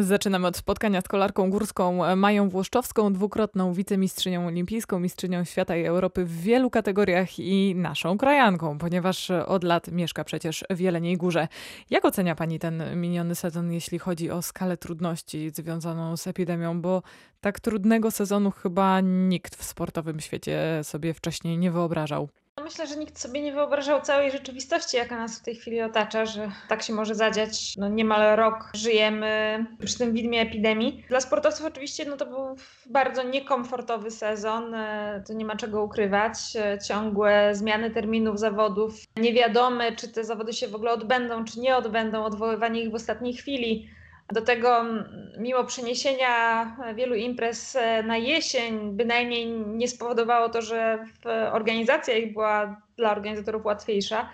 Zaczynamy od spotkania z kolarką górską Mają Włoszczowską, dwukrotną wicemistrzynią olimpijską, mistrzynią świata i Europy w wielu kategoriach i naszą krajanką, ponieważ od lat mieszka przecież w Jeleniej Górze. Jak ocenia Pani ten miniony sezon, jeśli chodzi o skalę trudności związaną z epidemią? Bo tak trudnego sezonu chyba nikt w sportowym świecie sobie wcześniej nie wyobrażał. Myślę, że nikt sobie nie wyobrażał całej rzeczywistości, jaka nas w tej chwili otacza, że tak się może zadziać. No niemal rok żyjemy przy tym widmie epidemii. Dla sportowców oczywiście no to był bardzo niekomfortowy sezon, e, to nie ma czego ukrywać. E, ciągłe zmiany terminów zawodów, niewiadome czy te zawody się w ogóle odbędą, czy nie odbędą, odwoływanie ich w ostatniej chwili. Do tego, mimo przeniesienia wielu imprez e, na jesień, bynajmniej nie spowodowało to, że organizacja ich była dla organizatorów łatwiejsza,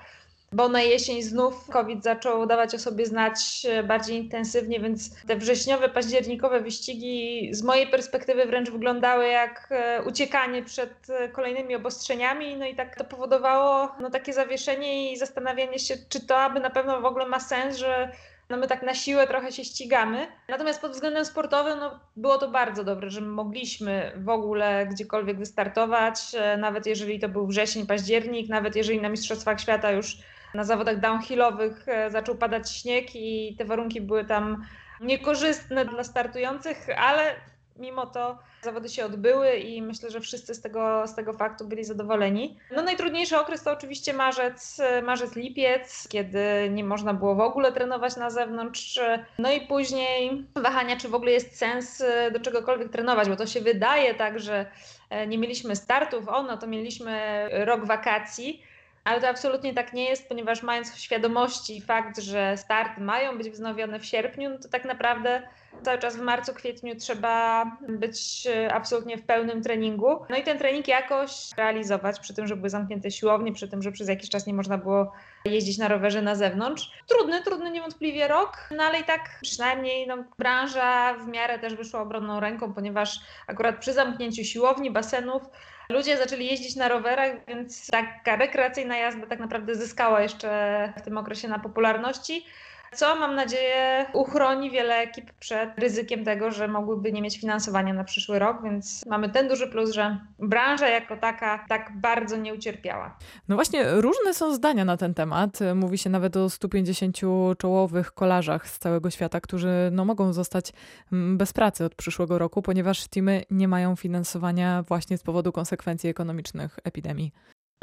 bo na jesień znów COVID zaczął dawać o sobie znać e, bardziej intensywnie, więc te wrześniowe, październikowe wyścigi z mojej perspektywy wręcz wyglądały jak e, uciekanie przed kolejnymi obostrzeniami. No i tak to powodowało no, takie zawieszenie i zastanawianie się, czy to aby na pewno w ogóle ma sens, że no my tak na siłę trochę się ścigamy. Natomiast pod względem sportowym no, było to bardzo dobre, że mogliśmy w ogóle gdziekolwiek wystartować, e, nawet jeżeli to był wrzesień, październik, nawet jeżeli na Mistrzostwach Świata już na zawodach downhillowych e, zaczął padać śnieg i te warunki były tam niekorzystne dla startujących, ale mimo to zawody się odbyły i myślę, że wszyscy z tego, z tego faktu byli zadowoleni. No najtrudniejszy okres to oczywiście marzec, marzec, lipiec, kiedy nie można było w ogóle trenować na zewnątrz. No i później wahania, czy w ogóle jest sens do czegokolwiek trenować, bo to się wydaje tak, że e, nie mieliśmy startów, o no to mieliśmy rok wakacji. Ale to absolutnie tak nie jest, ponieważ mając w świadomości fakt, że starty mają być wznowione w sierpniu, no to tak naprawdę cały czas w marcu, kwietniu trzeba być e, absolutnie w pełnym treningu. No i ten trening jakoś realizować, przy tym, że były zamknięte siłownie, przy tym, że przez jakiś czas nie można było jeździć na rowerze na zewnątrz. Trudny, trudny niewątpliwie rok, no ale i tak przynajmniej no, branża w miarę też wyszła obronną ręką, ponieważ akurat przy zamknięciu siłowni, basenów, ludzie zaczęli jeździć na rowerach, więc taka rekreacyjna jazda tak naprawdę zyskała jeszcze w tym okresie na popularności co mam nadzieję uchroni wiele ekip przed ryzykiem tego, że mogłyby nie mieć finansowania na przyszły rok, więc mamy ten duży plus, że branża jako taka tak bardzo nie ucierpiała. No właśnie, różne są zdania na ten temat. Mówi się nawet o 150 czołowych kolarzach z całego świata, którzy no, mogą zostać mm, bez pracy od przyszłego roku, ponieważ teamy nie mają finansowania właśnie z powodu konsekwencji ekonomicznych epidemii.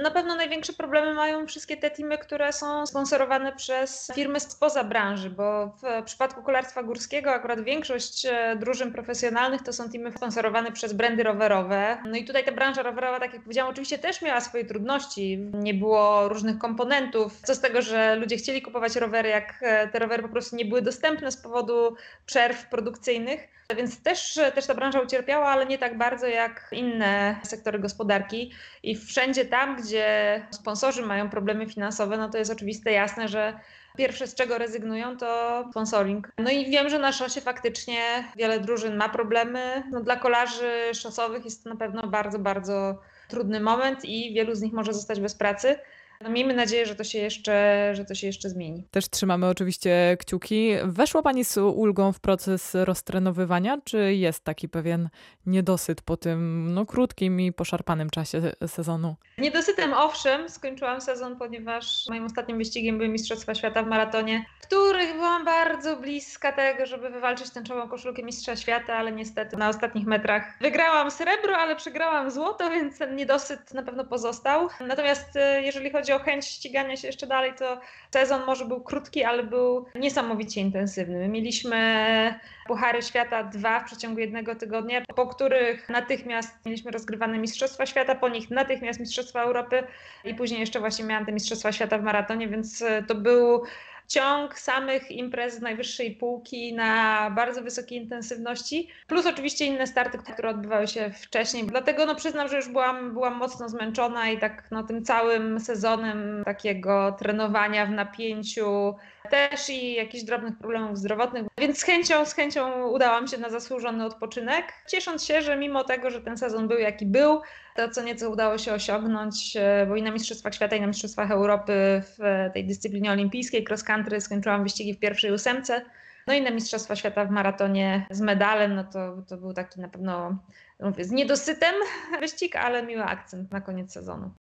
Na pewno największe problemy mają wszystkie te teamy, które są sponsorowane przez firmy spoza branży, bo w przypadku kolarstwa górskiego akurat większość e, drużyn profesjonalnych to są teamy sponsorowane przez brandy rowerowe. No i tutaj ta branża rowerowa, tak jak powiedziałam, oczywiście też miała swoje trudności. Nie było różnych komponentów. Co z tego, że ludzie chcieli kupować rowery, jak e, te rowery po prostu nie były dostępne z powodu przerw produkcyjnych. Więc też, też ta branża ucierpiała, ale nie tak bardzo jak inne sektory gospodarki. I wszędzie tam, gdzie sponsorzy mają problemy finansowe, no to jest oczywiste, jasne, że pierwsze z czego rezygnują to sponsoring. No i wiem, że na szosie faktycznie wiele drużyn ma problemy. No dla kolarzy szosowych jest to na pewno bardzo, bardzo trudny moment i wielu z nich może zostać bez pracy. No miejmy nadzieję, że to, się jeszcze, że to się jeszcze zmieni. Też trzymamy oczywiście kciuki. Weszła Pani z ulgą w proces roztrenowywania, czy jest taki pewien niedosyt po tym no, krótkim i poszarpanym czasie sezonu? Niedosytem owszem, skończyłam sezon, ponieważ moim ostatnim wyścigiem były Mistrzostwa Świata w maratonie, których byłam bardzo bliska tego, żeby wywalczyć tęczową koszulkę Mistrza Świata, ale niestety na ostatnich metrach wygrałam srebro, ale przegrałam złoto, więc ten niedosyt na pewno pozostał. Natomiast e, jeżeli chodzi o chęć ścigania się jeszcze dalej, to sezon może był krótki, ale był niesamowicie intensywny. My mieliśmy Puchary Świata dwa w przeciągu jednego tygodnia, po których natychmiast mieliśmy rozgrywane Mistrzostwa Świata, po nich natychmiast Mistrzostwa Europy i później jeszcze właśnie miałam te Mistrzostwa Świata w maratonie, więc to był ciąg samych imprez najwyższej półki na bardzo wysokiej intensywności, plus oczywiście inne starty, które odbywały się wcześniej. Dlatego no przyznam, że już byłam, byłam mocno zmęczona i tak no, tym całym sezonem takiego trenowania w napięciu, też i jakichś drobnych problemów zdrowotnych, więc z chęcią, z chęcią udałam się na zasłużony odpoczynek, ciesząc się, że mimo tego, że ten sezon był jaki był, to co nieco udało się osiągnąć, e, bo i na Mistrzostwach Świata, i na Mistrzostwach Europy w tej dyscyplinie olimpijskiej cross country skończyłam wyścigi w pierwszej ósemce, No i na Mistrzostwa Świata w maratonie z medalem, no to, to był taki na pewno mówię, z niedosytem wyścig, ale miły akcent na koniec sezonu.